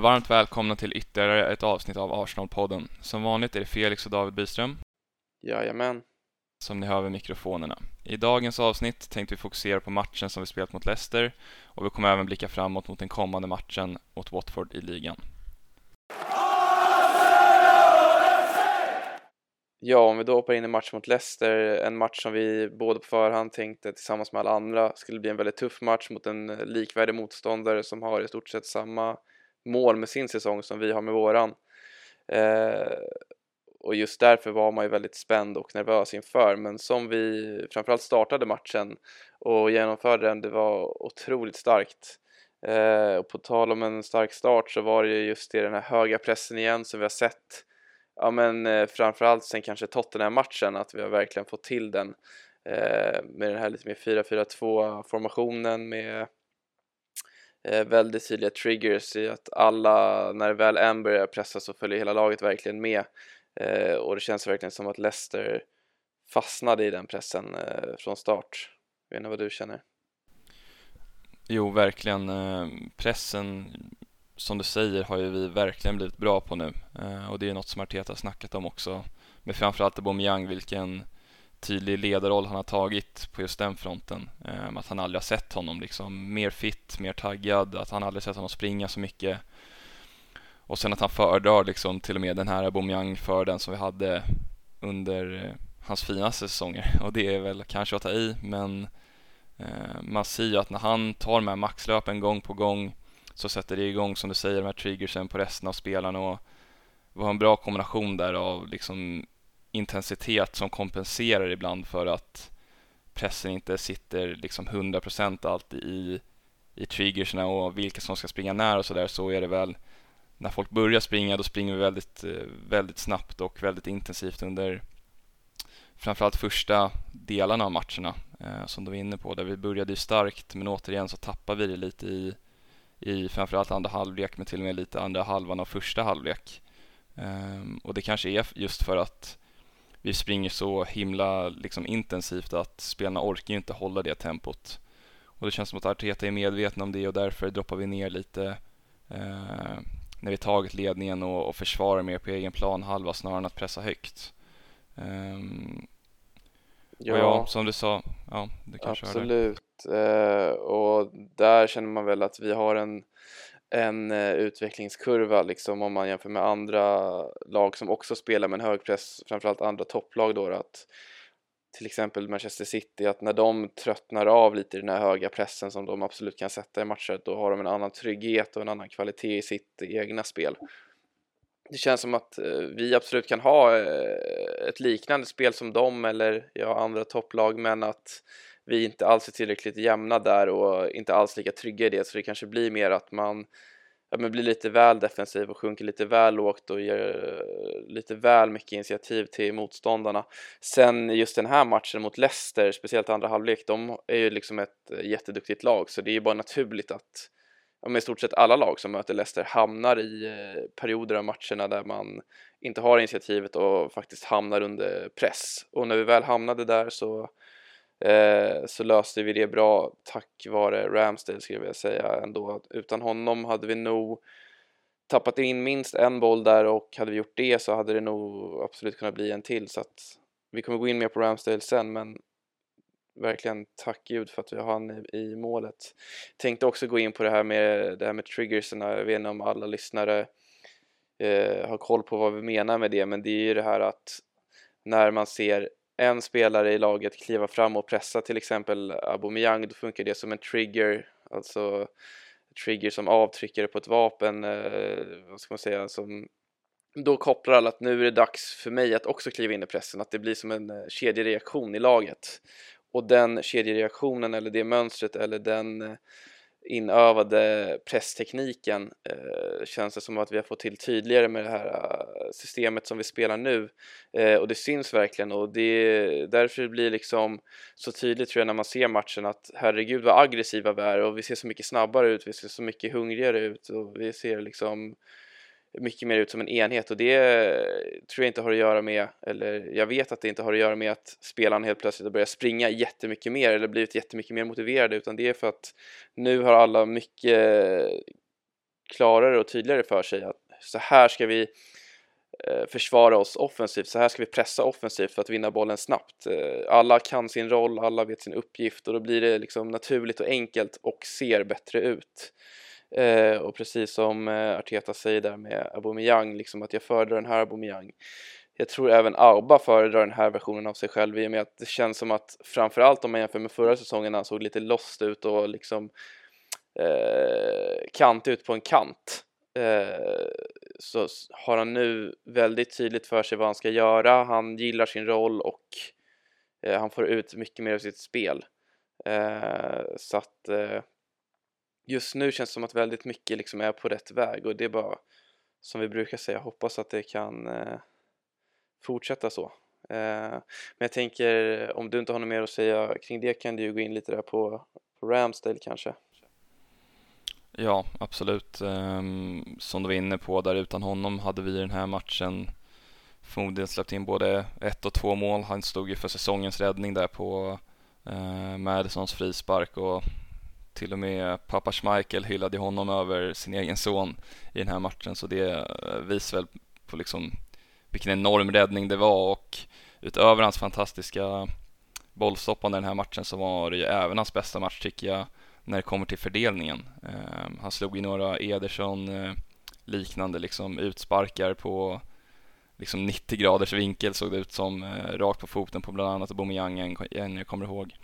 varmt välkomna till ytterligare ett avsnitt av Arsenal-podden. Som vanligt är det Felix och David Byström. Jajamän. Som ni hör vid mikrofonerna. I dagens avsnitt tänkte vi fokusera på matchen som vi spelat mot Leicester och vi kommer även blicka framåt mot den kommande matchen mot Watford i ligan. Ja, om vi då hoppar in i match mot Leicester, en match som vi både på förhand tänkte tillsammans med alla andra skulle bli en väldigt tuff match mot en likvärdig motståndare som har i stort sett samma mål med sin säsong som vi har med våran. Eh, och just därför var man ju väldigt spänd och nervös inför, men som vi framförallt startade matchen och genomförde den, det var otroligt starkt. Eh, och på tal om en stark start så var det ju just det, den här höga pressen igen som vi har sett ja men eh, framförallt sen kanske Tottenham-matchen att vi har verkligen fått till den eh, med den här lite mer 4-4-2 formationen med eh, väldigt tydliga triggers i att alla, när väl en börjar pressa så följer hela laget verkligen med eh, och det känns verkligen som att Leicester fastnade i den pressen eh, från start. Jag vet inte vad du känner? Jo, verkligen. Eh, pressen som du säger har ju vi verkligen blivit bra på nu eh, och det är något som Arteta snackat om också med framförallt Aubameyang vilken tydlig ledarroll han har tagit på just den fronten. Ehm, att han aldrig har sett honom liksom mer fit, mer taggad, att han aldrig sett honom springa så mycket. Och sen att han föredrar liksom till och med den här Aubameyang för den som vi hade under eh, hans finaste säsonger och det är väl kanske att ta i men ehm, man ser ju att när han tar de här maxlöpen gång på gång så sätter det igång som du säger de här triggersen på resten av spelarna och vi har en bra kombination där av liksom intensitet som kompenserar ibland för att pressen inte sitter liksom 100% alltid i, i triggerserna och vilka som ska springa när och sådär så är det väl när folk börjar springa då springer vi väldigt, eh, väldigt snabbt och väldigt intensivt under framförallt första delarna av matcherna eh, som du var inne på där vi började ju starkt men återigen så tappar vi det lite i i framförallt andra halvlek men till och med lite andra halvan av första halvlek. Eh, och det kanske är just för att vi springer så himla liksom, intensivt att spelarna orkar ju inte hålla det tempot. Och det känns som att Arteta är medveten om det och därför droppar vi ner lite uh, när vi tagit ledningen och, och försvarar mer på egen plan halva snarare än att pressa högt. Um, ja. ja, som du sa, ja, du kanske Absolut. Eh, och där känner man väl att vi har en, en eh, utvecklingskurva liksom om man jämför med andra lag som också spelar med en hög press, framförallt andra topplag då att till exempel Manchester City, att när de tröttnar av lite i den här höga pressen som de absolut kan sätta i matcher, då har de en annan trygghet och en annan kvalitet i sitt egna spel. Det känns som att eh, vi absolut kan ha eh, ett liknande spel som dem eller ja, andra topplag, men att vi inte alls är tillräckligt jämna där och inte alls lika trygga i det så det kanske blir mer att man ja, men blir lite väl defensiv och sjunker lite väl lågt och ger eh, lite väl mycket initiativ till motståndarna. Sen just den här matchen mot Leicester, speciellt andra halvlek, de är ju liksom ett eh, jätteduktigt lag så det är ju bara naturligt att i stort sett alla lag som möter Leicester hamnar i eh, perioder av matcherna där man inte har initiativet och faktiskt hamnar under press. Och när vi väl hamnade där så eh, så löste vi det bra tack vare Ramsdale skulle jag säga ändå. Utan honom hade vi nog tappat in minst en boll där och hade vi gjort det så hade det nog absolut kunnat bli en till så att vi kommer gå in mer på Ramsdale sen men verkligen tack gud för att vi har han i, i målet. Tänkte också gå in på det här med, det här med triggerserna, jag vet inte om alla lyssnare eh, har koll på vad vi menar med det men det är ju det här att när man ser en spelare i laget kliva fram och pressa till exempel Aubameyang då funkar det som en trigger, alltså trigger som avtryckare på ett vapen, eh, vad ska man säga, som då kopplar alla att nu är det dags för mig att också kliva in i pressen, att det blir som en eh, kedjereaktion i laget. Och den kedjereaktionen eller det mönstret eller den eh, inövade presstekniken eh, känns det som att vi har fått till tydligare med det här eh, systemet som vi spelar nu. Eh, och det syns verkligen och det därför blir det liksom så tydligt tror jag när man ser matchen att herregud vad aggressiva vi är och vi ser så mycket snabbare ut, vi ser så mycket hungrigare ut och vi ser liksom mycket mer ut som en enhet och det tror jag inte har att göra med, eller jag vet att det inte har att göra med att spelarna helt plötsligt har börjat springa jättemycket mer eller blivit jättemycket mer motiverade utan det är för att nu har alla mycket klarare och tydligare för sig att så här ska vi eh, försvara oss offensivt, så här ska vi pressa offensivt för att vinna bollen snabbt. Eh, alla kan sin roll, alla vet sin uppgift och då blir det liksom naturligt och enkelt och ser bättre ut. Eh, och precis som eh, Arteta säger där med Aubameyang, liksom att jag föredrar den här Aubameyang. Jag tror även Auba föredrar den här versionen av sig själv i och med att det känns som att framförallt om man jämför med förra säsongen han såg lite lost ut och liksom eh, kant ut på en kant eh, så har han nu väldigt tydligt för sig vad han ska göra. Han gillar sin roll och eh, han får ut mycket mer av sitt spel. Eh, så att eh, just nu känns det som att väldigt mycket liksom är på rätt väg och det är bara som vi brukar säga, hoppas att det kan eh, fortsätta så. Eh, men jag tänker om du inte har något mer att säga kring det kan du ju gå in lite där på, på Ramsdale kanske. Ja, absolut. Eh, som du var inne på, där utan honom hade vi den här matchen förmodligen släppt in både ett och två mål. Han stod ju för säsongens räddning där på eh, Madisons frispark och till och med pappa Schmeichel hyllade honom över sin egen son i den här matchen så det eh, visar väl på liksom vilken enorm räddning det var och utöver hans fantastiska bollstoppande i den här matchen så var det ju även hans bästa match tycker jag när det kommer till fördelningen. Ehm, han slog ju några Ederson eh, liknande liksom utsparkar på liksom 90 graders vinkel såg det ut som eh, rakt på foten på bland annat Aubameyang en jag kommer ihåg.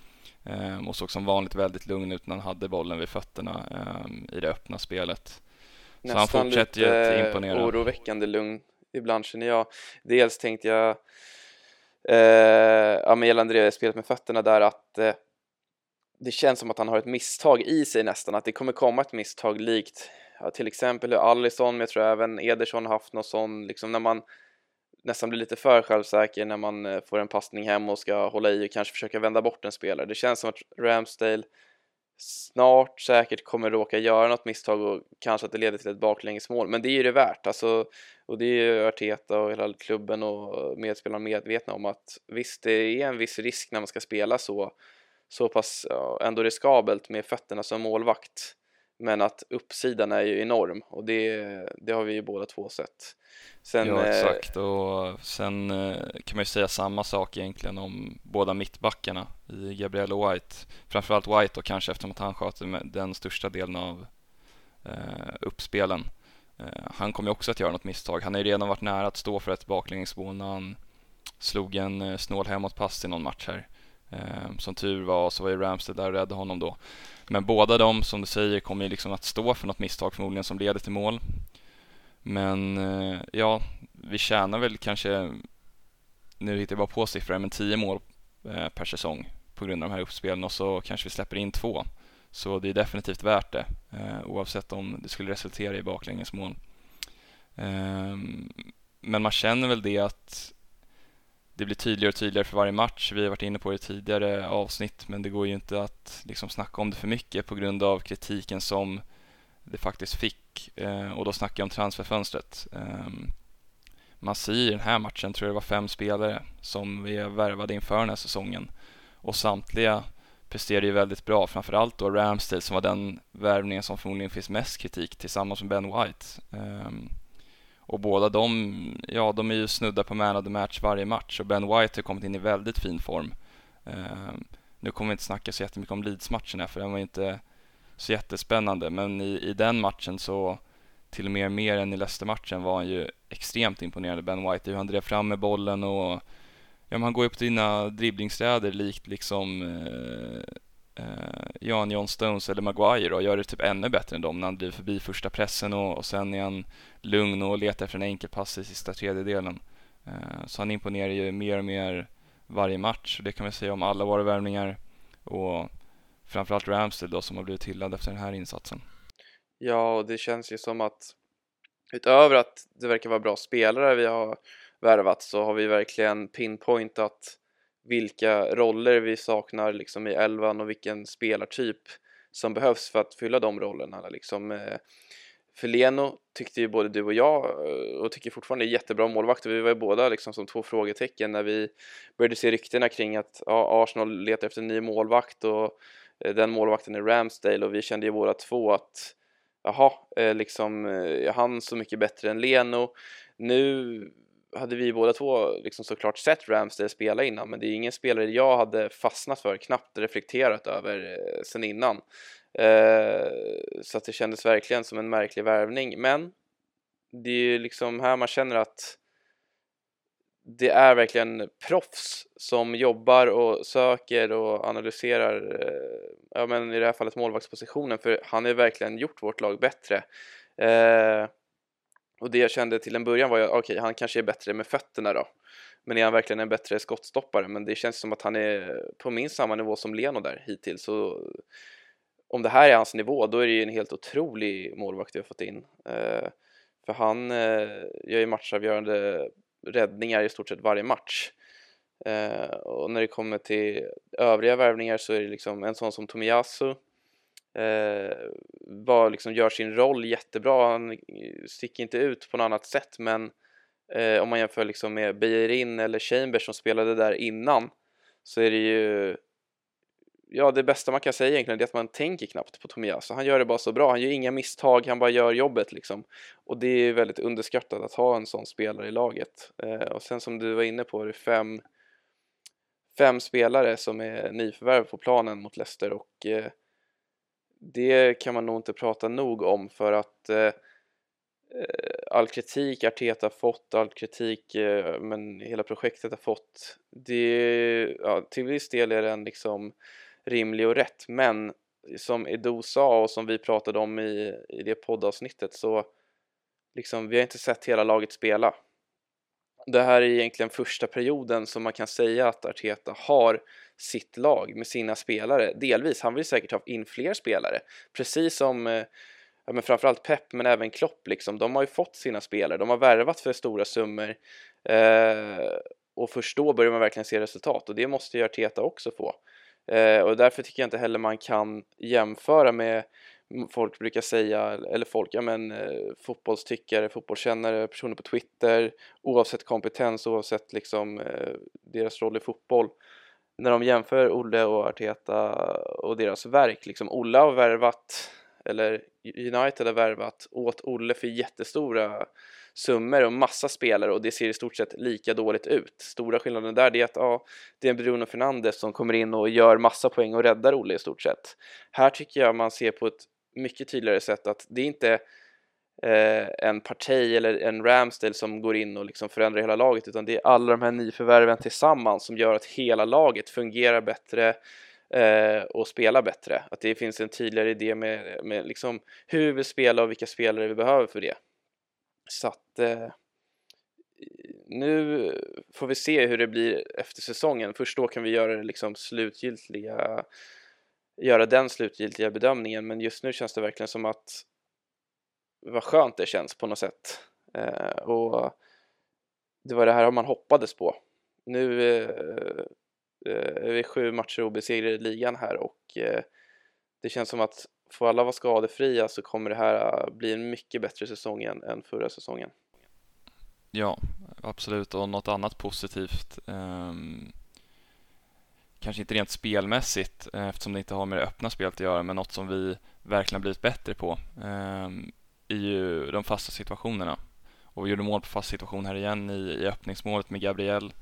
Ehm, och såg som vanligt väldigt lugn ut när han hade bollen vid fötterna ehm, i det öppna spelet. Så Nästan han fortsätter ju att imponera. oroväckande lugn ibland känner jag. Dels tänkte jag eh, ja, men gällande det spelet med fötterna där att eh, det känns som att han har ett misstag i sig nästan, att det kommer komma ett misstag likt ja, till exempel hur Alisson, men jag tror även Ederson har haft något sån, liksom när man nästan blir lite för självsäker när man eh, får en passning hem och ska hålla i och kanske försöka vända bort en spelare. Det känns som att Ramsdale snart säkert kommer råka göra något misstag och kanske att det leder till ett baklängesmål, men det är ju det värt. Alltså, och det är ju Arteta och hela klubben och medspelarna medvetna om att visst, det är en viss risk när man ska spela så så pass ja, ändå riskabelt med fötterna som målvakt. Men att uppsidan är ju enorm och det, det har vi ju båda två sett. Sen, ja eh, exakt och sen eh, kan man ju säga samma sak egentligen om båda mittbackarna i Gabriel och White. Framförallt White då kanske eftersom att han sköter den största delen av eh, uppspelen. Eh, han kommer ju också att göra något misstag. Han har ju redan varit nära att stå för ett baklängesmål när han slog en eh, snål hemåtpass i någon match här. Eh, som tur var så var ju Ramstead där och räddade honom då. Men båda de som du säger kommer ju liksom att stå för något misstag förmodligen som leder till mål. Men eh, ja, vi tjänar väl kanske, nu hittar jag bara på siffror, men 10 mål eh, per säsong på grund av de här uppspelen och så kanske vi släpper in två. Så det är definitivt värt det eh, oavsett om det skulle resultera i baklängesmål. Eh, men man känner väl det att det blir tydligare och tydligare för varje match. Vi har varit inne på det i tidigare avsnitt men det går ju inte att liksom snacka om det för mycket på grund av kritiken som det faktiskt fick eh, och då snackar jag om transferfönstret. Eh, man ser i den här matchen, tror jag det var fem spelare som vi värvade inför den här säsongen och samtliga presterade ju väldigt bra, framförallt då Ramsdale som var den värvningen som förmodligen finns mest kritik tillsammans med Ben White. Eh, och båda de, ja de är ju snudda på man of the match varje match och Ben White har kommit in i väldigt fin form. Uh, nu kommer vi inte snacka så jättemycket om Leeds-matchen här för den var inte så jättespännande men i, i den matchen så till och med mer än i Leicester-matchen var han ju extremt imponerande Ben White. Hur han drev fram med bollen och ja, men han går ju på dina dribblingsräder likt liksom eh, Eh, Jan John Stones eller Maguire och gör det typ ännu bättre än dem när han driver förbi första pressen och, och sen är han lugn och letar efter en enkel pass i sista tredjedelen. Eh, så han imponerar ju mer och mer varje match och det kan man säga om alla våra värvningar och framförallt Ramsdale då som har blivit hyllad efter den här insatsen. Ja, och det känns ju som att utöver att det verkar vara bra spelare vi har värvat så har vi verkligen pinpointat vilka roller vi saknar liksom i elvan och vilken spelartyp som behövs för att fylla de rollerna. Liksom, eh, för Leno tyckte ju både du och jag eh, och tycker fortfarande är jättebra målvakter. Vi var ju båda liksom som två frågetecken när vi började se ryktena kring att ja, Arsenal letar efter en ny målvakt och eh, den målvakten är Ramsdale och vi kände ju båda två att jaha, eh, liksom, eh, är han så mycket bättre än Leno? Nu hade vi båda två liksom såklart sett Ramsdale spela innan, men det är ingen spelare jag hade fastnat för, knappt reflekterat över eh, sen innan. Eh, så att det kändes verkligen som en märklig värvning, men det är ju liksom här man känner att det är verkligen proffs som jobbar och söker och analyserar, eh, ja men i det här fallet målvaktspositionen, för han har verkligen gjort vårt lag bättre. Eh, och det jag kände till en början var ju, okej, okay, han kanske är bättre med fötterna då. Men är han verkligen en bättre skottstoppare? Men det känns som att han är på minst samma nivå som Leno där hittills. Så om det här är hans nivå, då är det ju en helt otrolig målvakt vi har fått in. Eh, för han eh, gör ju matchavgörande räddningar i stort sett varje match. Eh, och när det kommer till övriga värvningar så är det liksom en sån som Tomiyasu eh, var, liksom, gör sin roll jättebra, han eh, sticker inte ut på något annat sätt men eh, om man jämför liksom med Beirin eller Chambers som spelade där innan så är det ju ja, det bästa man kan säga egentligen är att man tänker knappt på Tomias. Han gör det bara så bra. Han gör inga misstag, han bara gör jobbet liksom. Och det är väldigt underskattat att ha en sån spelare i laget. Eh, och sen som du var inne på, det är fem, fem spelare som är nyförvärv på planen mot Leicester och eh, det kan man nog inte prata nog om för att eh, eh all kritik Arteta fått, all kritik eh, men hela projektet har fått, det, ja, till viss del är den liksom rimlig och rätt men som Edo sa och som vi pratade om i, i det poddavsnittet så liksom, vi har inte sett hela laget spela. Det här är egentligen första perioden som man kan säga att Arteta har sitt lag med sina spelare. Delvis, han vill säkert ha in fler spelare. Precis som eh, ja, men framförallt Pep men även Klopp liksom. De har ju fått sina spelare, de har värvat för stora summor eh, och först då börjar man verkligen se resultat och det måste ju Arteta också få. Eh, och därför tycker jag inte heller man kan jämföra med folk brukar säga, eller folk, ja men eh, fotbollstyckare, fotbollskännare, personer på Twitter, oavsett kompetens, oavsett liksom eh, deras roll i fotboll. När de jämför Olle och Arteta och deras verk, liksom Olle har värvat, eller United har värvat åt Olle för jättestora summor och massa spelare och det ser i stort sett lika dåligt ut. Stora skillnaden där är att ja, det är Bruno Fernandes som kommer in och gör massa poäng och räddar Olle i stort sett. Här tycker jag man ser på ett mycket tydligare sätt att det är inte eh, en parti eller en Ramsdale som går in och liksom förändrar hela laget utan det är alla de här nyförvärven tillsammans som gör att hela laget fungerar bättre eh, och spelar bättre. Att det finns en tydligare idé med, med liksom hur vi spelar och vilka spelare vi behöver för det. Så att eh, nu får vi se hur det blir efter säsongen. Först då kan vi göra det liksom slutgiltiga göra den slutgiltiga bedömningen men just nu känns det verkligen som att vad skönt det känns på något sätt eh, och det var det här man hoppades på. Nu eh, eh är vi sju matcher obesegrade i ligan här och eh, det känns som att får alla vara skadefria så kommer det här eh, bli en mycket bättre säsong än, än förra säsongen. Ja, absolut och något annat positivt um, kanske inte rent spelmässigt eh, eftersom det inte har med det öppna spelet att göra men något som vi verkligen har blivit bättre på ehm, är ju de fasta situationerna och vi gjorde mål på fast situation här igen i, i öppningsmålet med Gabriel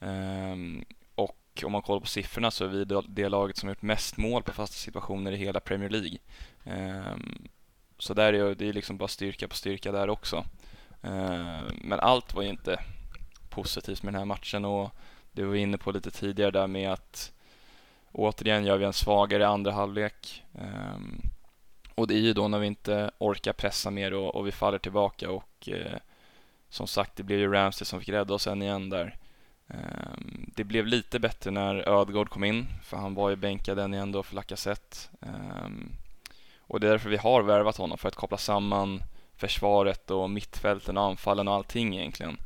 ehm, och om man kollar på siffrorna så är vi det laget som har gjort mest mål på fasta situationer i hela Premier League. Ehm, så där är det liksom bara styrka på styrka där också. Men allt var ju inte positivt med den här matchen och det var vi inne på lite tidigare där med att återigen gör vi en svagare andra halvlek. Ehm, och det är ju då när vi inte orkar pressa mer och, och vi faller tillbaka och eh, som sagt det blev ju Ramsey som fick rädda oss än igen där. Ehm, det blev lite bättre när Ödgård kom in, för han var ju bänkad än igen då för Lacazette. Ehm, och det är därför vi har värvat honom, för att koppla samman försvaret och mittfälten och anfallen och allting egentligen.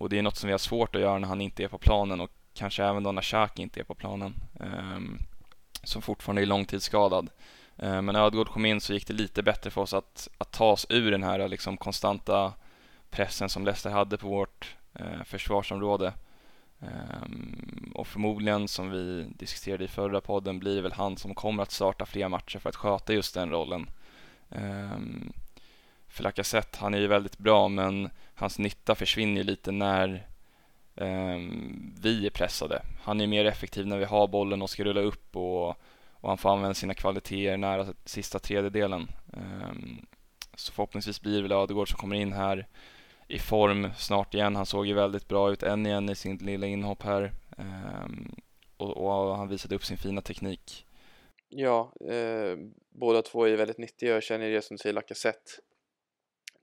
Och det är något som vi har svårt att göra när han inte är på planen och kanske även då när Xhaka inte är på planen. Ehm, som fortfarande är långtidsskadad. Ehm, men när Ödegård kom in så gick det lite bättre för oss att, att ta oss ur den här liksom konstanta pressen som Leicester hade på vårt eh, försvarsområde. Um, och förmodligen som vi diskuterade i förra podden blir väl han som kommer att starta fler matcher för att sköta just den rollen. För Lacazette, han är ju väldigt bra men hans nytta försvinner lite när eh, vi är pressade. Han är mer effektiv när vi har bollen och ska rulla upp och, och han får använda sina kvaliteter nära sista tredjedelen. Eh, så förhoppningsvis blir det väl Ödegård som kommer in här i form snart igen. Han såg ju väldigt bra ut än igen i sin lilla inhopp här. Um, och, och, han visade upp sin fina teknik. Ja, eh, båda två är väldigt nyttiga. Jag känner det som du säger, Lacazette.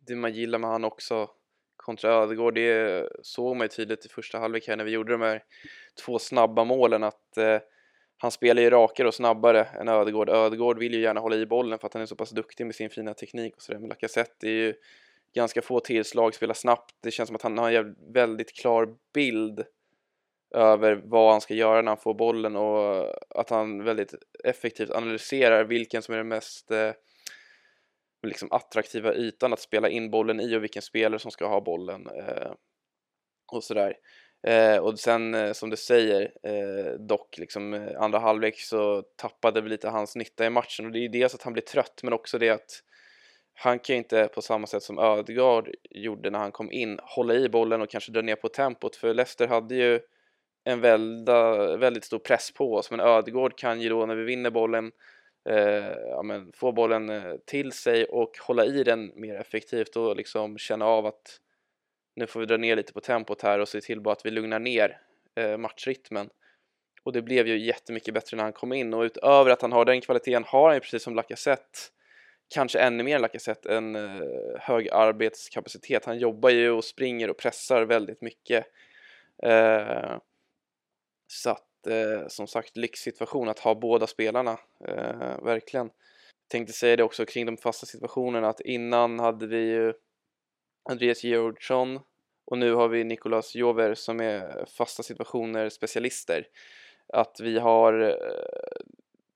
Det man gillar med han också kontra Ödegård, det såg man ju tydligt i första halvlek här när vi gjorde de här två snabba målen att eh, han spelar ju rakare och snabbare än Ödegård. Ödegård vill ju gärna hålla i bollen för att han är så pass duktig med sin fina teknik och sådär. Men Lacazette är ju ganska få tillslag, spelar snabbt. Det känns som att han har en väldigt klar bild över vad han ska göra när han får bollen och att han väldigt effektivt analyserar vilken som är den mest eh, liksom attraktiva ytan att spela in bollen i och vilken spelare som ska ha bollen eh, och sådär. Eh, och sen eh, som du säger eh, dock liksom eh, andra halvlek så tappade vi lite hans nytta i matchen. Och det är dels att han blir trött men också det att han kan ju inte på samma sätt som Ödegaard gjorde när han kom in hålla i bollen och kanske dra ner på tempot. För Leicester hade ju en välda, väldigt stor press på oss. Men Ödegård kan ju då när vi vinner bollen eh, Eh, ja, men, få bollen eh, till sig och hålla i den mer effektivt och liksom känna av att nu får vi dra ner lite på tempot här och se till bara att vi lugnar ner eh, matchrytmen och det blev ju jättemycket bättre när han kom in och utöver att han har den kvaliteten har han ju precis som Lacazette kanske ännu mer än Lacazette en eh, hög arbetskapacitet. Han jobbar ju och springer och pressar väldigt mycket. Eh, så att eh, som sagt lyxsituation att ha båda spelarna, eh, verkligen. Tänkte säga det också kring de fasta situationerna att innan hade vi ju Andreas Georgsson och nu har vi Nicolas Jover som är fasta situationer specialister. Att vi har eh,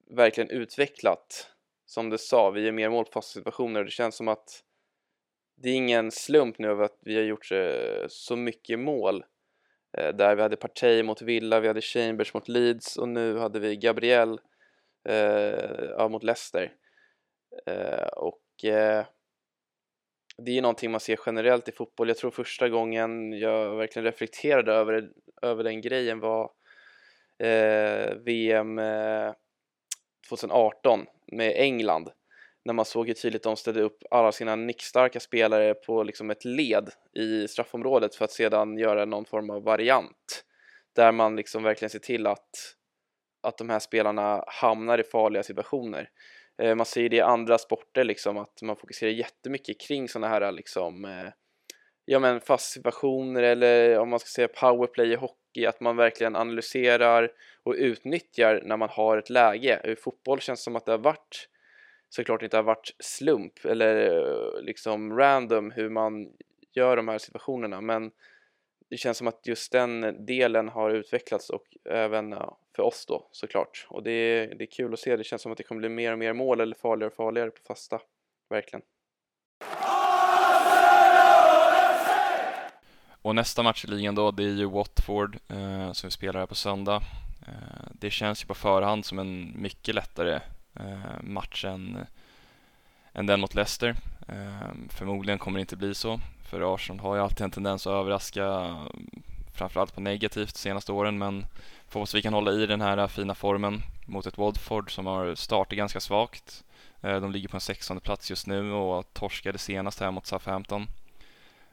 verkligen utvecklat, som du sa, vi är mer mål på fasta situationer. och Det känns som att det är ingen slump nu av att vi har gjort eh, så mycket mål Eh, Eh, där vi hade Partey mot Villa, vi hade Chambers mot Leeds och nu hade vi Gabriel eh, ja, mot Leicester. Eh, och eh, det är ju någonting man ser generellt i fotboll. Jag tror första gången jag verkligen reflekterade över, över den grejen var eh, VM 2018 eh, med England när man såg hur tydligt de ställde upp alla sina nickstarka spelare på liksom ett led i straffområdet för att sedan göra någon form av variant där man liksom verkligen ser till att, att de här spelarna hamnar i farliga situationer. Eh, man ser det i andra sporter liksom att man fokuserar jättemycket kring sådana här liksom eh, ja men fast situationer eller om man ska säga powerplay i hockey, att man verkligen analyserar och utnyttjar när man har ett läge. I fotboll känns det som att det har varit såklart inte har varit slump eller eh, liksom random hur man gör de här situationerna men det känns som att just den delen har utvecklats och även för oss då såklart och det är, det är kul att se, det känns som att det kommer bli mer och mer mål eller farligare och farligare på fasta, verkligen. Och nästa match i ligan då, det är ju Watford eh, som vi spelar här på söndag. Eh, det känns ju på förhand som en mycket lättare Eh, matchen än den mot Leicester. Eh, förmodligen kommer det inte bli så, för Arsenal har ju alltid en tendens att överraska, eh, framförallt på negativt de senaste åren, men får vi kan hålla i den här eh, fina formen mot ett Watford som har startat ganska svagt. De ligger på en 16 plats just nu och torskade senast här mot Southampton.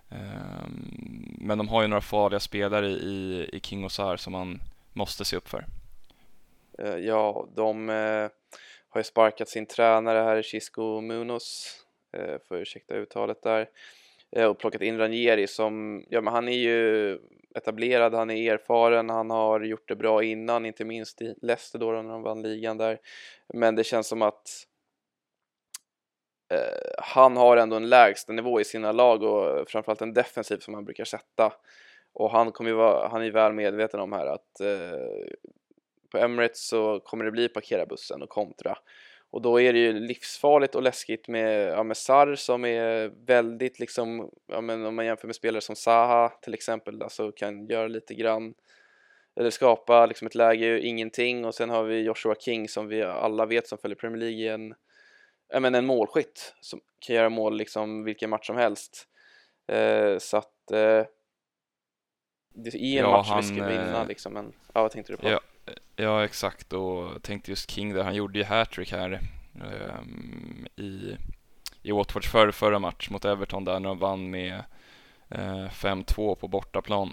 Ehm, men de har ju några farliga spelare i, i King och Sar som man måste se upp för. Ja, de har ju sparkat sin tränare här, Chisco Munoz, eh, får ursäkta uttalet där, eh, och plockat in Ranieri som, ja men han är ju etablerad, han är erfaren, han har gjort det bra innan, inte minst i Leicester då när de vann ligan där. Men det känns som att eh, han har ändå en lägsta nivå i sina lag och framförallt en defensiv som han brukar sätta. Och han, kommer ju vara, han är väl medveten om här att eh, på Emirates så kommer det bli parkera bussen och kontra. Och då är det ju livsfarligt och läskigt med, ja, med Sar som är väldigt liksom, ja, men om man jämför med spelare som Saha till exempel, alltså kan göra lite grann eller skapa liksom ett läge, ingenting och sen har vi Joshua King som vi alla vet som följer Premier League en ja, men en målskytt som kan göra mål liksom vilken match som helst. Eh, så att eh, det är en Ja, match han, vi ska vinna eh, liksom. Men, ja, vad tänkte du på? Ja, ja exakt. Och tänkte just King där, han gjorde ju hattrick här um, i, i Watfords förra, förra match mot Everton där när de vann med eh, uh, 5-2 på bortaplan.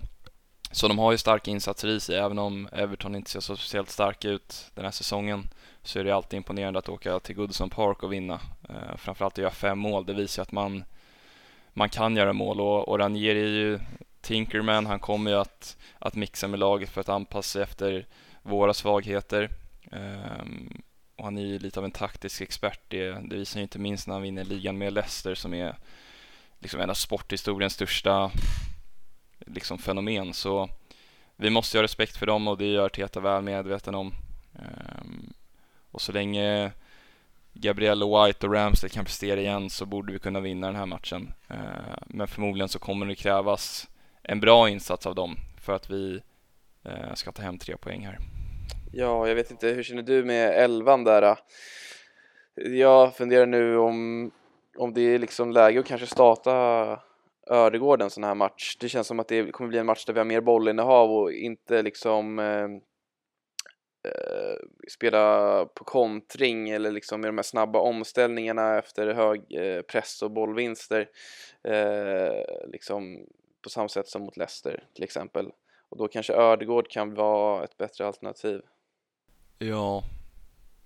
Så de har ju starka insatser i sig, även om Everton inte ser så speciellt starka ut den här säsongen så är det alltid imponerande att åka till Goodison Park och vinna. Uh, framförallt att göra fem mål, det visar att man, man kan göra mål. Och, och Ranieri är ju Tinkerman, han kommer ju att, att mixa med laget för att anpassa sig efter våra svagheter. Ehm, och han är ju lite av en taktisk expert, det, det visar ju inte minst när han vinner ligan med Leicester som är liksom en av sporthistoriens största liksom, fenomen. Så vi måste ha respekt för dem och det gör Teta väl medveten om. Ehm, och så länge Gabriel White och Ramsey kan prestera igen så borde vi kunna vinna den här matchen. Ehm, men förmodligen så kommer det krävas en bra insats av dem för att vi eh, ska ta hem tre poäng här. Ja, jag vet inte, hur känner du med elvan där? Äh? Jag funderar nu om, om det är liksom läge att kanske starta Ödegård en sån här match. Det känns som att det kommer bli en match där vi har mer bollinnehav och inte liksom eh, spela på kontring eller liksom med de här snabba omställningarna efter hög eh, press och bollvinster. Eh, liksom på samma sätt som mot Leicester till exempel. Och då kanske Ödegård kan vara ett bättre alternativ. Ja,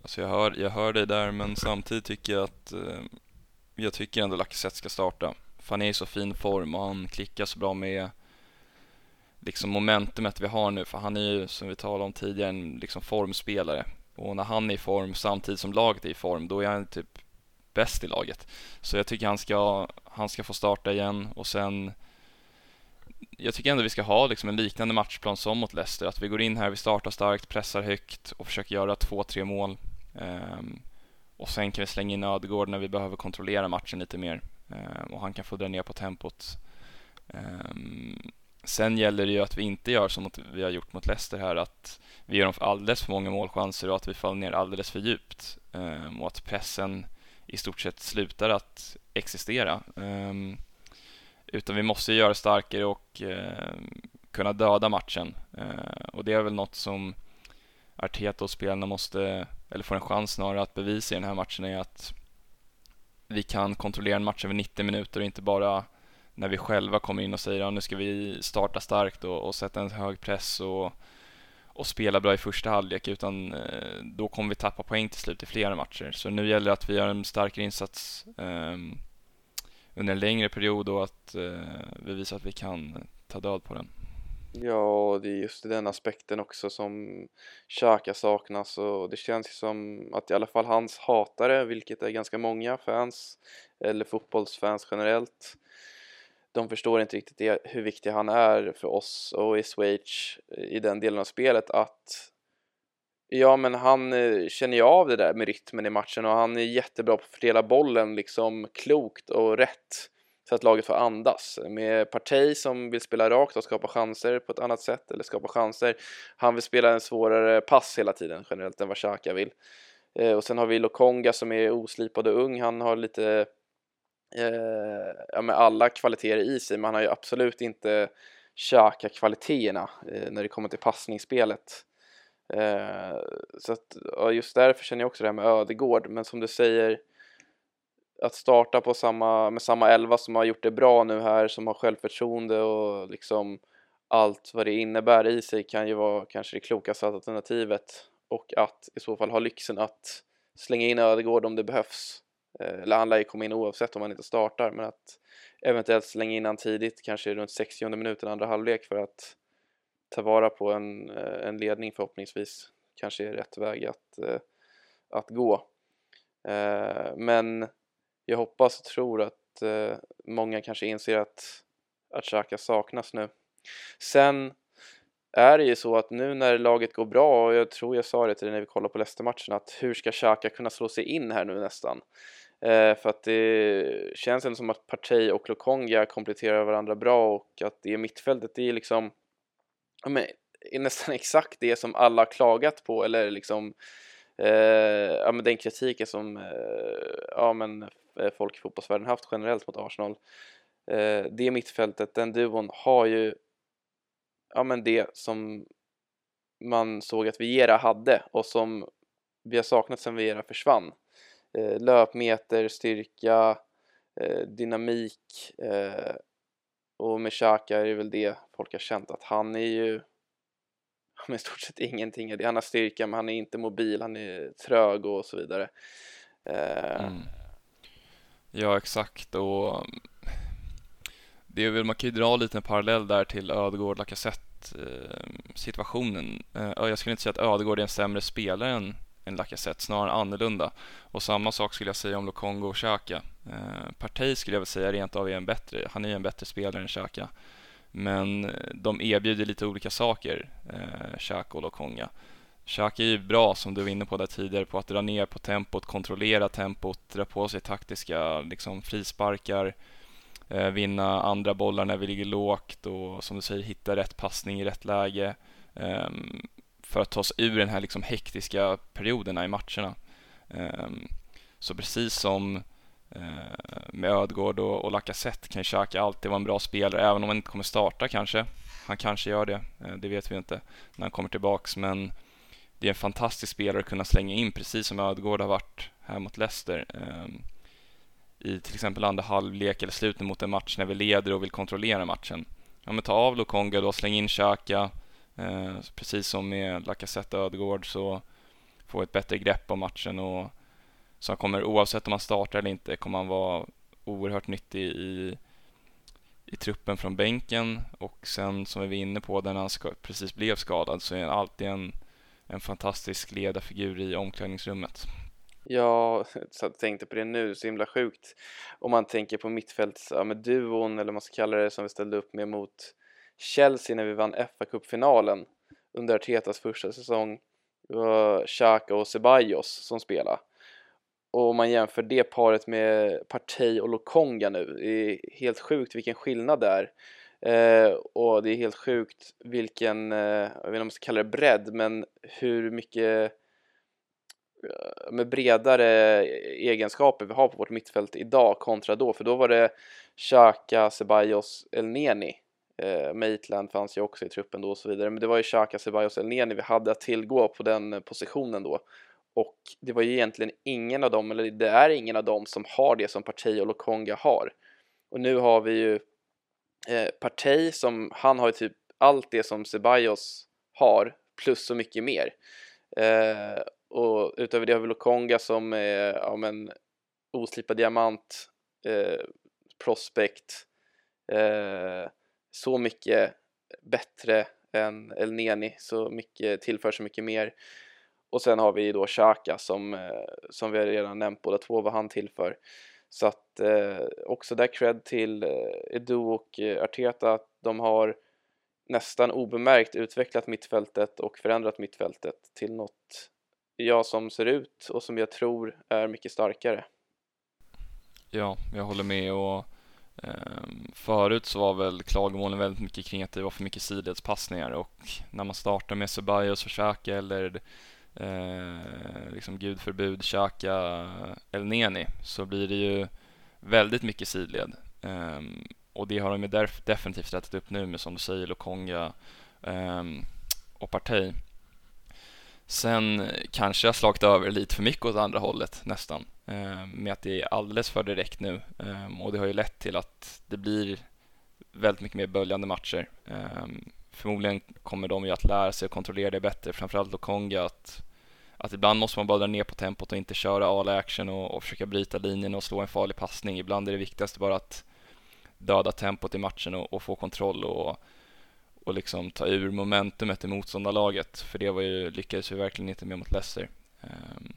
alltså jag hör, jag hör dig där men samtidigt tycker jag att eh, jag tycker ändå Lacazette ska starta. För han är i så fin form och han klickar så bra med liksom momentumet vi har nu för han är ju som vi talade om tidigare en liksom formspelare och när han är i form samtidigt som laget är i form då är han typ bäst i laget. Så jag tycker han ska, han ska få starta igen och sen jag tycker ändå vi ska ha liksom en liknande matchplan som mot Leicester. Att vi går in här, vi startar starkt, pressar högt och försöker göra två, tre mål. Um, och sen kan vi slänga in Ödegård när vi behöver kontrollera matchen lite mer. Um, och han kan få dra ner på tempot. Um, sen gäller det ju att vi inte gör som vi har gjort mot Leicester här, att vi gör dem alldeles för många målchanser och att vi faller ner alldeles för djupt. och att pressen i stort sett slutar att existera. Utan vi måste göra starkare och eh, kunna döda matchen. Eh, och det är väl något som Arteta och spelarna måste, eller får en chans snarare att bevisa i den här matchen är att vi kan kontrollera en match över 90 minuter och inte bara när vi själva kommer in och säger att ja, nu ska vi starta starkt och, och sätta en hög press och, och spela bra i första halvlek utan eh, då kommer vi tappa poäng till slut i flera matcher. Så nu gäller det att vi gör en starkare insats eh, under en längre period och att eh, vi visar att vi kan ta död på den. Ja, och det är just den aspekten också som Xhaka saknas och det känns ju som att i alla fall hans hatare, vilket är ganska många fans eller fotbollsfans generellt, de förstår inte riktigt det, hur viktig han är för oss och i Schweiz i den delen av spelet att Ja, men han eh, känner ju av det där med rytmen i matchen och han är jättebra på att fördela bollen liksom klokt och rätt så att laget får andas. Med Partey som vill spela rakt och skapa chanser på ett annat sätt eller skapa chanser. Han vill spela en svårare pass hela tiden generellt än vad Xhaka vill. Eh, och sen har vi Lokonga som är oslipad och ung. Han har lite eh, ja, med alla kvaliteter i sig, men han har ju absolut inte Xhaka-kvaliteterna eh, när det kommer till passningsspelet. Eh, så att, ja, just därför känner jag också det här med Ödegård, men som du säger att starta på samma, med samma elva som har gjort det bra nu här, som har självförtroende och liksom allt vad det innebär i sig kan ju vara kanske det klokaste alternativet och att i så fall ha lyxen att slänga in Ödegård om det behövs. Eh, eller han lär ju komma in oavsett om han inte startar, men att eventuellt slänga in han tidigt, kanske runt 60 minuten andra halvlek för att ta vara på en, eh, en ledning förhoppningsvis kanske är rätt väg att, eh, att gå. Eh, men jag hoppas och tror att många kanske inser att, att Xhaka saknas nu. Sen är det ju så att nu när laget går bra, och jag tror jag sa det till dig när vi kollade på Leicester-matchen, att hur ska Xhaka kunna slå sig in här nu nästan? Eh, för att det känns ändå som att Partey och Lokonga kompletterar varandra bra och att det mittfältet, det är liksom ja, men, är nästan exakt det som alla klagat på eller liksom eh, ja, men den kritiken som eh, ja, men, folk i fotbollsvärlden haft generellt mot Arsenal. Eh, det mittfältet, den duon har ju ja, men det som man såg att Viera hade och som vi har saknat sen Viera försvann. Eh, löpmeter, styrka, eh, dynamik eh, och med Xhaka är det väl det folk har känt att han är ju med i stort sett ingenting. Han har styrka men han är inte mobil, han är trög och så vidare. Eh, Mm. Ja, exakt och det är väl, man kan ju dra lite en parallell där till Ödegård Lacazette eh, situationen. Eh, Jag skulle inte säga att Ödegård är en sämre spelare än, än Lacazette, snarare annorlunda. Och samma sak skulle jag säga om Lokongo och Xhaka. Eh, Partey skulle jag väl säga rent av är en bättre, han är ju en bättre spelare än Xhaka. Men eh, de erbjuder lite olika saker, eh, Xhaka och Lokonga. Xhaka är ju bra, som du var inne på där tidigare, på att dra ner på tempot, kontrollera tempot, dra på sig taktiska liksom, frisparkar, vinna andra bollar när vi ligger lågt och som du säger hitta rätt passning i rätt läge ehm, för att ta oss ur den här liksom, hektiska perioderna i matcherna. Ehm, så precis som Eh, med Ödgård och, och Lacazette kan Xhaka alltid vara en bra spelare, även om han inte kommer starta kanske. Han kanske gör det, eh, det vet vi inte när han kommer tillbaks, men det är en fantastisk spelare att kunna slänga in, precis som Ödgård har varit här mot Leicester. Ehm, I till exempel andra halvlek eller slutet mot en match när vi leder och vill kontrollera matchen. Ja, men ta av Lokonga då, släng in Xhaka. Eh, precis som med Lacazette och Ödgård så får vi ett bättre grepp om matchen och så han kommer, oavsett om han startar eller inte, kommer han vara oerhört nyttig i, i truppen från bänken och sen som vi var inne på, när han ska, precis blev skadad så är han alltid en en fantastisk ledarfigur i omklädningsrummet. Ja, så jag tänkte på det nu, så himla sjukt. Om man tänker på mittfälts, ja, med duon eller vad man ska kalla det som vi ställde upp med mot Chelsea när vi vann fa kuppfinalen under Artetas första säsong. Det var Xhaka och Ceballos som spelade. Och om man jämför det paret med Partey och Lokonga nu, det är helt sjukt vilken skillnad det är. Eh, och det är helt sjukt vilken, eh, jag vet inte om man ska kalla det bredd, men hur mycket eh, med bredare egenskaper vi har på vårt mittfält idag kontra då, för då var det Xhaka, Ceballos, Elneni, eh, Maitland fanns ju också i truppen då och så vidare, men det var ju Xhaka, Ceballos, Elneni vi hade att tillgå på den positionen då och det var ju egentligen ingen av dem, eller det är ingen av dem som har det som Partey och Lokonga har och nu har vi ju eh, Partey som, han har ju typ allt det som Ceballos har plus så mycket mer eh, och utöver det har vi Lokonga som är ja, men, oslipad diamant, eh, prospect, eh, så mycket bättre än El Neni, så mycket, tillför så mycket mer. Och sen har vi då Xhaka som, eh, som vi redan nämnt båda två vad han tillför. Så att eh, också där cred till eh, Edu och eh, Arteta att de har nästan obemärkt utvecklat mittfältet och förändrat mittfältet till något ja, som ser ut och som jag tror är mycket starkare. Ja, jag håller med och eh, förut så var väl klagomålen väldigt mycket kring att det var för mycket sidledspassningar och när man startar med Ceballos och Xhaka eller eh, liksom gudförbud Xhaka El Neni så blir det ju väldigt mycket sidled. Eh, och det har de ju definitivt rättat upp nu med som du säger Lokonga eh, och Partey. Sen kanske jag slagit över lite för mycket åt andra hållet nästan eh, med att det är alldeles för direkt nu eh, och det har ju lett till att det blir väldigt mycket mer böljande matcher. Ehm, Förmodligen kommer de ju att lära sig att kontrollera det bättre, framförallt Lokonga att, att ibland måste man bara dra ner på tempot och inte köra all action och, och försöka bryta linjen och slå en farlig passning. Ibland är det viktigaste bara att döda tempot i matchen och, och få kontroll och och liksom ta ur momentumet i motståndarlaget. För det var ju, lyckades vi verkligen inte med mot Leicester. Ehm,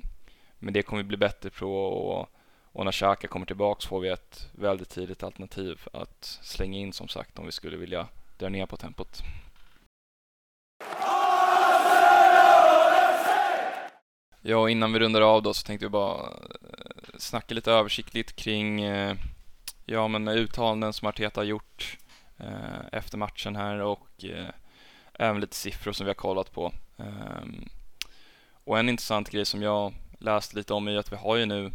men det kommer vi bli bättre på och, och när Xhaka kommer tillbaks får vi ett väldigt tidigt alternativ att slänga in som sagt om vi skulle vilja dra ner på tempot. Ja, och innan vi rundar av då så tänkte vi bara eh, snacka lite översiktligt kring eh, ja, men uttalanden som Arteta har gjort eh, efter matchen här och även lite siffror som vi har kollat på. Ehm, och en intressant grej som jag läste lite om är att vi har ju nu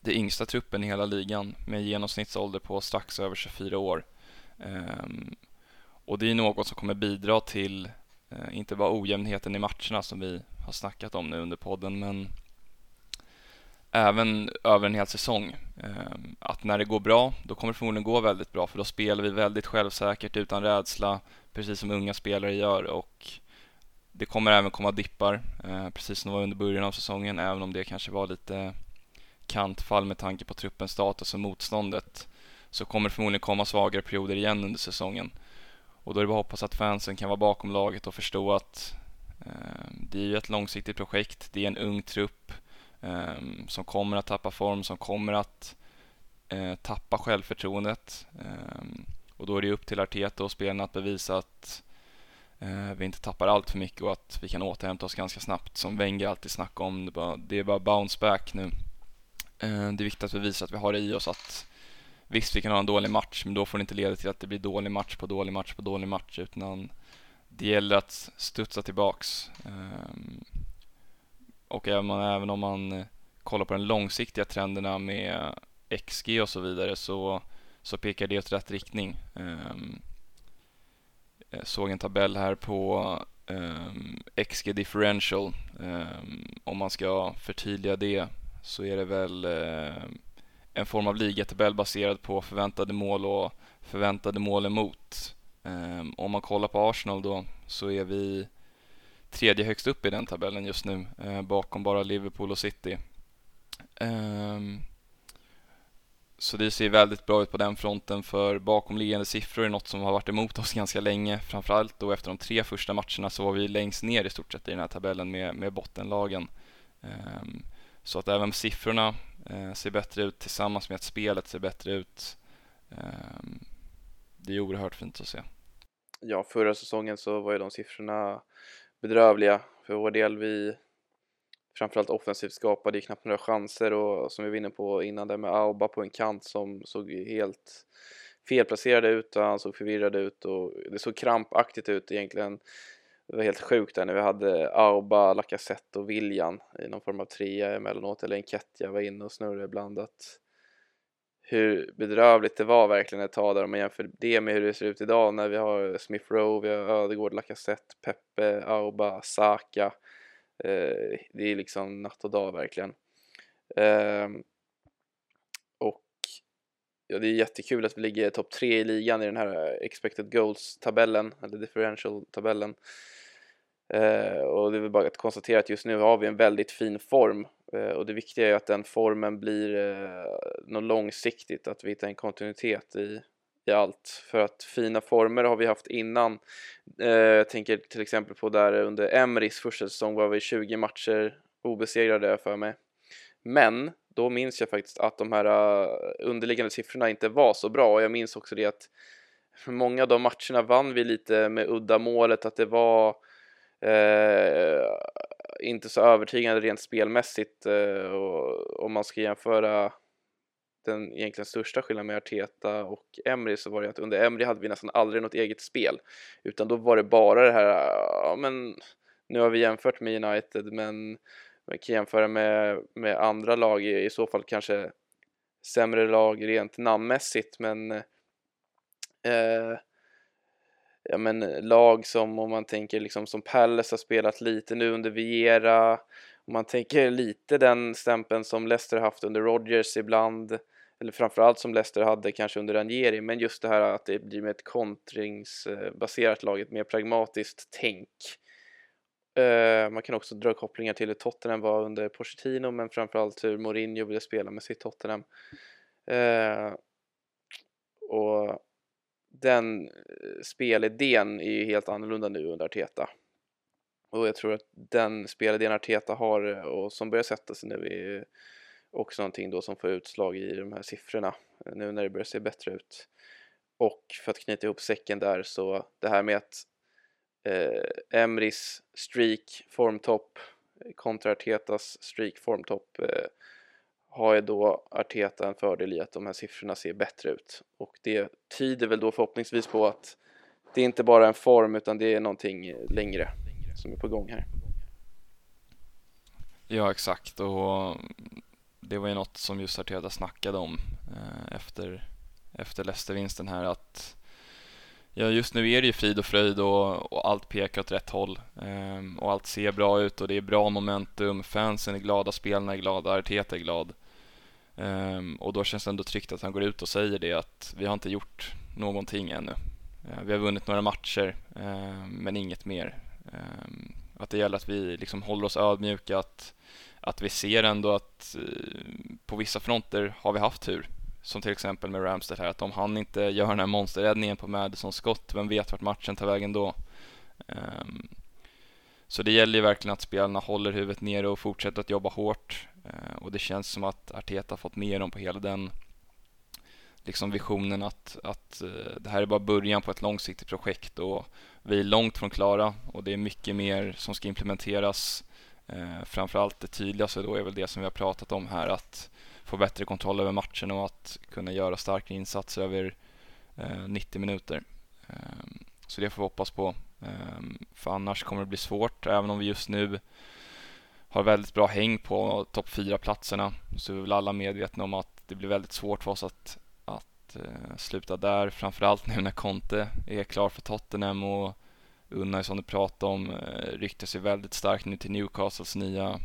det yngsta truppen i hela ligan med genomsnittsålder på strax över 24 år. Um, och det är något som kommer bidra till Eh, inte bara ojämnheten i matcherna som vi har snackat om nu under podden men även över en hel säsong. Ehm, att när det går bra, då kommer det förmodligen gå väldigt bra för då spelar vi väldigt självsäkert utan rädsla, precis som unga spelare gör och det kommer även komma dippar, eh, precis som det var under början av säsongen, även om det kanske var lite kantfall med tanke på truppens status och motståndet så kommer det förmodligen komma svagare perioder igen under säsongen. Och då är det bara att hoppas att fansen kan vara bakom laget och förstå att eh, det är ju ett långsiktigt projekt. Det är en ung trupp eh, som kommer att tappa form, som kommer att eh, tappa självförtroendet. Eh, och då är det upp till Arteta och spelarna att bevisa att eh, vi inte tappar allt för mycket och att vi kan återhämta oss ganska snabbt. Som Wenger alltid snackar om, det, bara, det är bara bounce back nu. Eh, det är viktigt att vi visar att vi har det i oss att visst, vi kan ha en dålig match, men då får det inte leda till att det blir dålig match på dålig match på dålig match, utan det gäller att studsa tillbaks. Ehm, och även om man eh, kollar på de långsiktiga trenderna med XG och så vidare så, så pekar det åt rätt riktning. Ehm, jag såg en tabell här på ehm, XG differential. Om man ska förtydliga det så är det väl eh, en form av ligatabell baserad på förväntade mål och förväntade mål emot. Um, om man kollar på Arsenal då så är vi tredje högst upp i den tabellen just nu uh, bakom bara Liverpool och City. Um, så det ser väldigt bra ut på den fronten för bakomliggande siffror är något som har varit emot oss ganska länge. Framförallt då efter de tre första matcherna så var vi längst ner i stort sett i den här tabellen med, med bottenlagen. Um, så att även siffrorna Eh, ser bättre ut tillsammans med att spelet ser bättre ut. Eh, det är oerhört fint att se. Ja, förra säsongen så var ju de siffrorna bedrövliga för vår del. Vi framförallt offensivt skapade ju knappt några chanser och som vi var inne på innan där med Auba på en kant som såg helt felplacerad ut och han såg förvirrad ut och det såg krampaktigt ut egentligen det var helt sjukt där när vi hade Auba, Lacazette och Viljan i någon form av trea emellanåt eller Enketia var inne och snurrade ibland att hur bedrövligt det var verkligen ett tag där om man jämför det med hur det ser ut idag när vi har Smith Rowe, vi har Ödegård, Lacazette, Peppe, Auba, Saka eh, det är liksom natt och dag verkligen. Eh, och ja, det är jättekul att vi ligger topp tre i ligan i den här expected goals-tabellen eller differential-tabellen. Eh, och det är väl bara att konstatera att just nu har vi en väldigt fin form eh, och det viktiga är att den formen blir eh, något långsiktigt, att vi hittar en kontinuitet i, i allt. För att fina former har vi haft innan. Eh, jag tänker till exempel på där under Emrys första säsong var vi 20 matcher obesegrade för mig. Men då minns jag faktiskt att de här eh, underliggande siffrorna inte var så bra och jag minns också det att många av de matcherna vann vi lite med udda målet, att det var Eh, inte så övertygande rent spelmässigt eh, och om man ska jämföra den egentligen största skillnaden med Arteta och Emry så var det att under Emry hade vi nästan aldrig något eget spel utan då var det bara det här, ja men nu har vi jämfört med United men man kan jämföra med, med andra lag i, i så fall kanske sämre lag rent namnmässigt men eh, ja, men, lag som om man tänker liksom som Palace har spelat lite nu under Viera om man tänker lite den stämpeln som Leicester haft under Rodgers ibland eller framförallt som Leicester hade kanske under Ranieri men just det här att det blir med ett kontringsbaserat lag, ett mer pragmatiskt tänk. Uh, man kan också dra kopplingar till hur Tottenham var under Pochettino men framförallt hur Mourinho ville spela med sitt Tottenham. Uh, och den eh, spelidén är ju helt annorlunda nu under Arteta. Och jag tror att den spelidén Arteta har eh, och som börjar sätta sig nu är också någonting då som får utslag i de här siffrorna eh, nu när det börjar se bättre ut. Och för att knyta ihop säcken där så det här med att eh, Emrys streak formtopp kontra Artetas streak formtopp eh, har ju då Arteta en fördel i att de här siffrorna ser bättre ut och det tyder väl då förhoppningsvis på att det är inte bara en form utan det är någonting längre som är på gång här. Ja, exakt och det var ju något som just Arteta snackade om eh, efter, efter Leicester-vinsten här att Ja, just nu är det ju frid och fröjd och, och allt pekar åt rätt håll ehm, och allt ser bra ut och det är bra momentum. Fansen är glada, spelarna är glada, Arteta är glad. Ehm, och då känns det ändå tryggt att han går ut och säger det att vi har inte gjort någonting ännu. Ehm, vi har vunnit några matcher, ehm, men inget mer. Ehm, att det gäller att vi liksom håller oss ödmjuka, att, att vi ser ändå att eh, på vissa fronter har vi haft tur som till exempel med Ramstead här, att om han inte gör den här monsterräddningen på Madison Scott, vem vet vart matchen tar vägen då? Um, så det gäller ju verkligen att spelarna håller huvudet nere och fortsätter att jobba hårt uh, och det känns som att Arteta fått med dem på hela den liksom visionen att, att uh, det här är bara början på ett långsiktigt projekt och vi är långt från klara och det är mycket mer som ska implementeras. Uh, framförallt det tydligaste då är väl det som vi har pratat om här att få bättre kontroll över matchen och att kunna göra starka insatser över eh, 90 minuter. Eh, så det får vi hoppas på. Eh, för annars kommer det bli svårt, även om vi just nu har väldigt bra häng på topp 4-platserna så är vi väl alla medvetna om att det blir väldigt svårt för oss att, att eh, sluta där. Framförallt nu när Conte är klar för Tottenham och Unai som du pratade om eh, ryktar sig väldigt starkt nu till Newcastles nya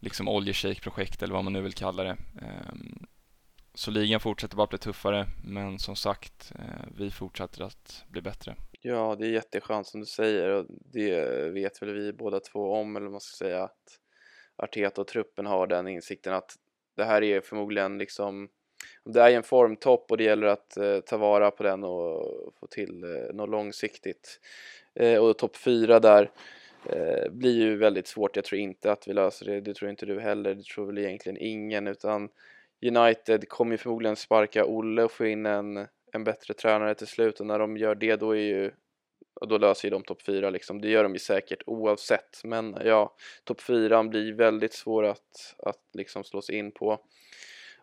liksom oljeshejkprojekt eller vad man nu vill kalla det. Ehm, så ligan fortsätter bara bli tuffare, men som sagt, eh, vi fortsätter att bli bättre. Ja, det är jätteskönt som du säger och det vet väl vi båda två om, eller vad man ska säga, att Arteta och truppen har den insikten att det här är förmodligen liksom det är en formtopp och det gäller att eh, ta vara på den och få till eh, något långsiktigt. Eh, och topp fyra där eh, blir ju väldigt svårt. Jag tror inte att vi löser det. Det tror inte du heller. Det tror väl egentligen ingen. Utan United kommer ju förmodligen sparka Olle och få in en, en bättre tränare till slut. Och när de gör det då är ju och då löser ju de topp 4 liksom. Det gör de ju säkert oavsett. Men ja, topp 4 blir väldigt svår att, att liksom slå sig in på.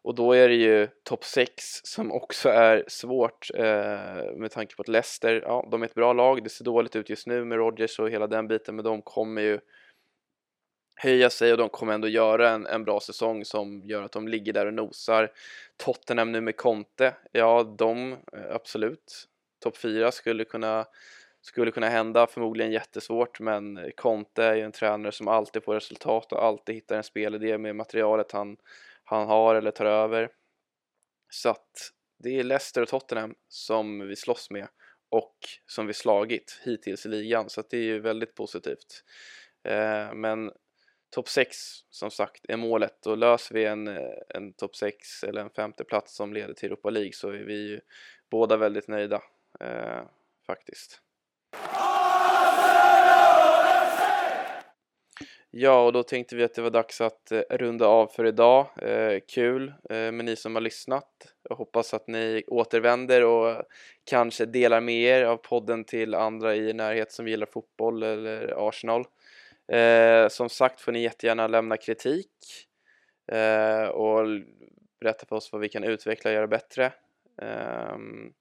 Och då är det ju topp 6 som också är svårt eh, med tanke på att Leicester, ja de är ett bra lag, det ser dåligt ut just nu med Rodgers och hela den biten men de kommer ju höja sig och de kommer ändå göra en, en bra säsong som gör att de ligger där och nosar. Tottenham nu med Conte, ja de, eh, absolut, topp 4 skulle kunna skulle kunna hända, förmodligen jättesvårt men Conte är ju en tränare som alltid får resultat och alltid hittar en spelidé med materialet han han har eller tar över. Så att det är Leicester och Tottenham som vi slåss med och som vi slagit hittills i ligan så att det är ju väldigt positivt. Eh, men topp 6 som sagt är målet och löser vi en, eh, en topp 6 eller en femte plats som leder till Europa League så är vi ju båda väldigt nöjda eh, faktiskt. Ja, och då tänkte vi att det var dags att eh, runda av för idag. Eh, kul eh, med ni som har lyssnat. Jag hoppas att ni återvänder och kanske delar med er av podden till andra i närhet som gillar fotboll eller Arsenal. Eh, som sagt får ni jättegärna lämna kritik eh, och berätta för oss vad vi kan utveckla och göra bättre. Ehm,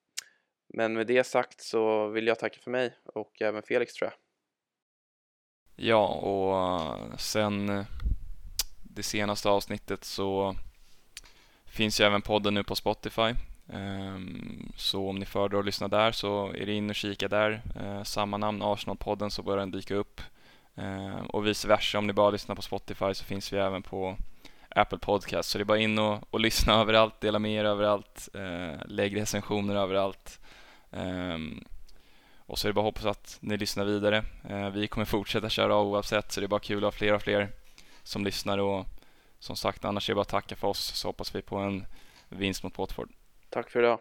men med det sagt så vill jag tacka för mig och även Felix tror jag. Ja, och eh, sen eh, det senaste avsnittet så finns ju även podden nu på Spotify. Ehm, så om ni föredrar att lyssna där så är det in och kika där. Eh, samma namn, Arsenal-podden, så börjar den dyka upp. Ehm, och vice versa, om ni bara lyssnar på Spotify så finns vi även på Apple Podcast. Så det är bara in och, och lyssna överallt, dela med er överallt, lägg recensioner överallt. Ehm, och så är det bara att hoppas att ni lyssnar vidare. Eh, vi kommer fortsätta köra oavsett så det är bara kul att ha fler och fler som lyssnar och som sagt annars är det bara att tacka för oss så hoppas vi på en vinst mot Watford. Tack för idag.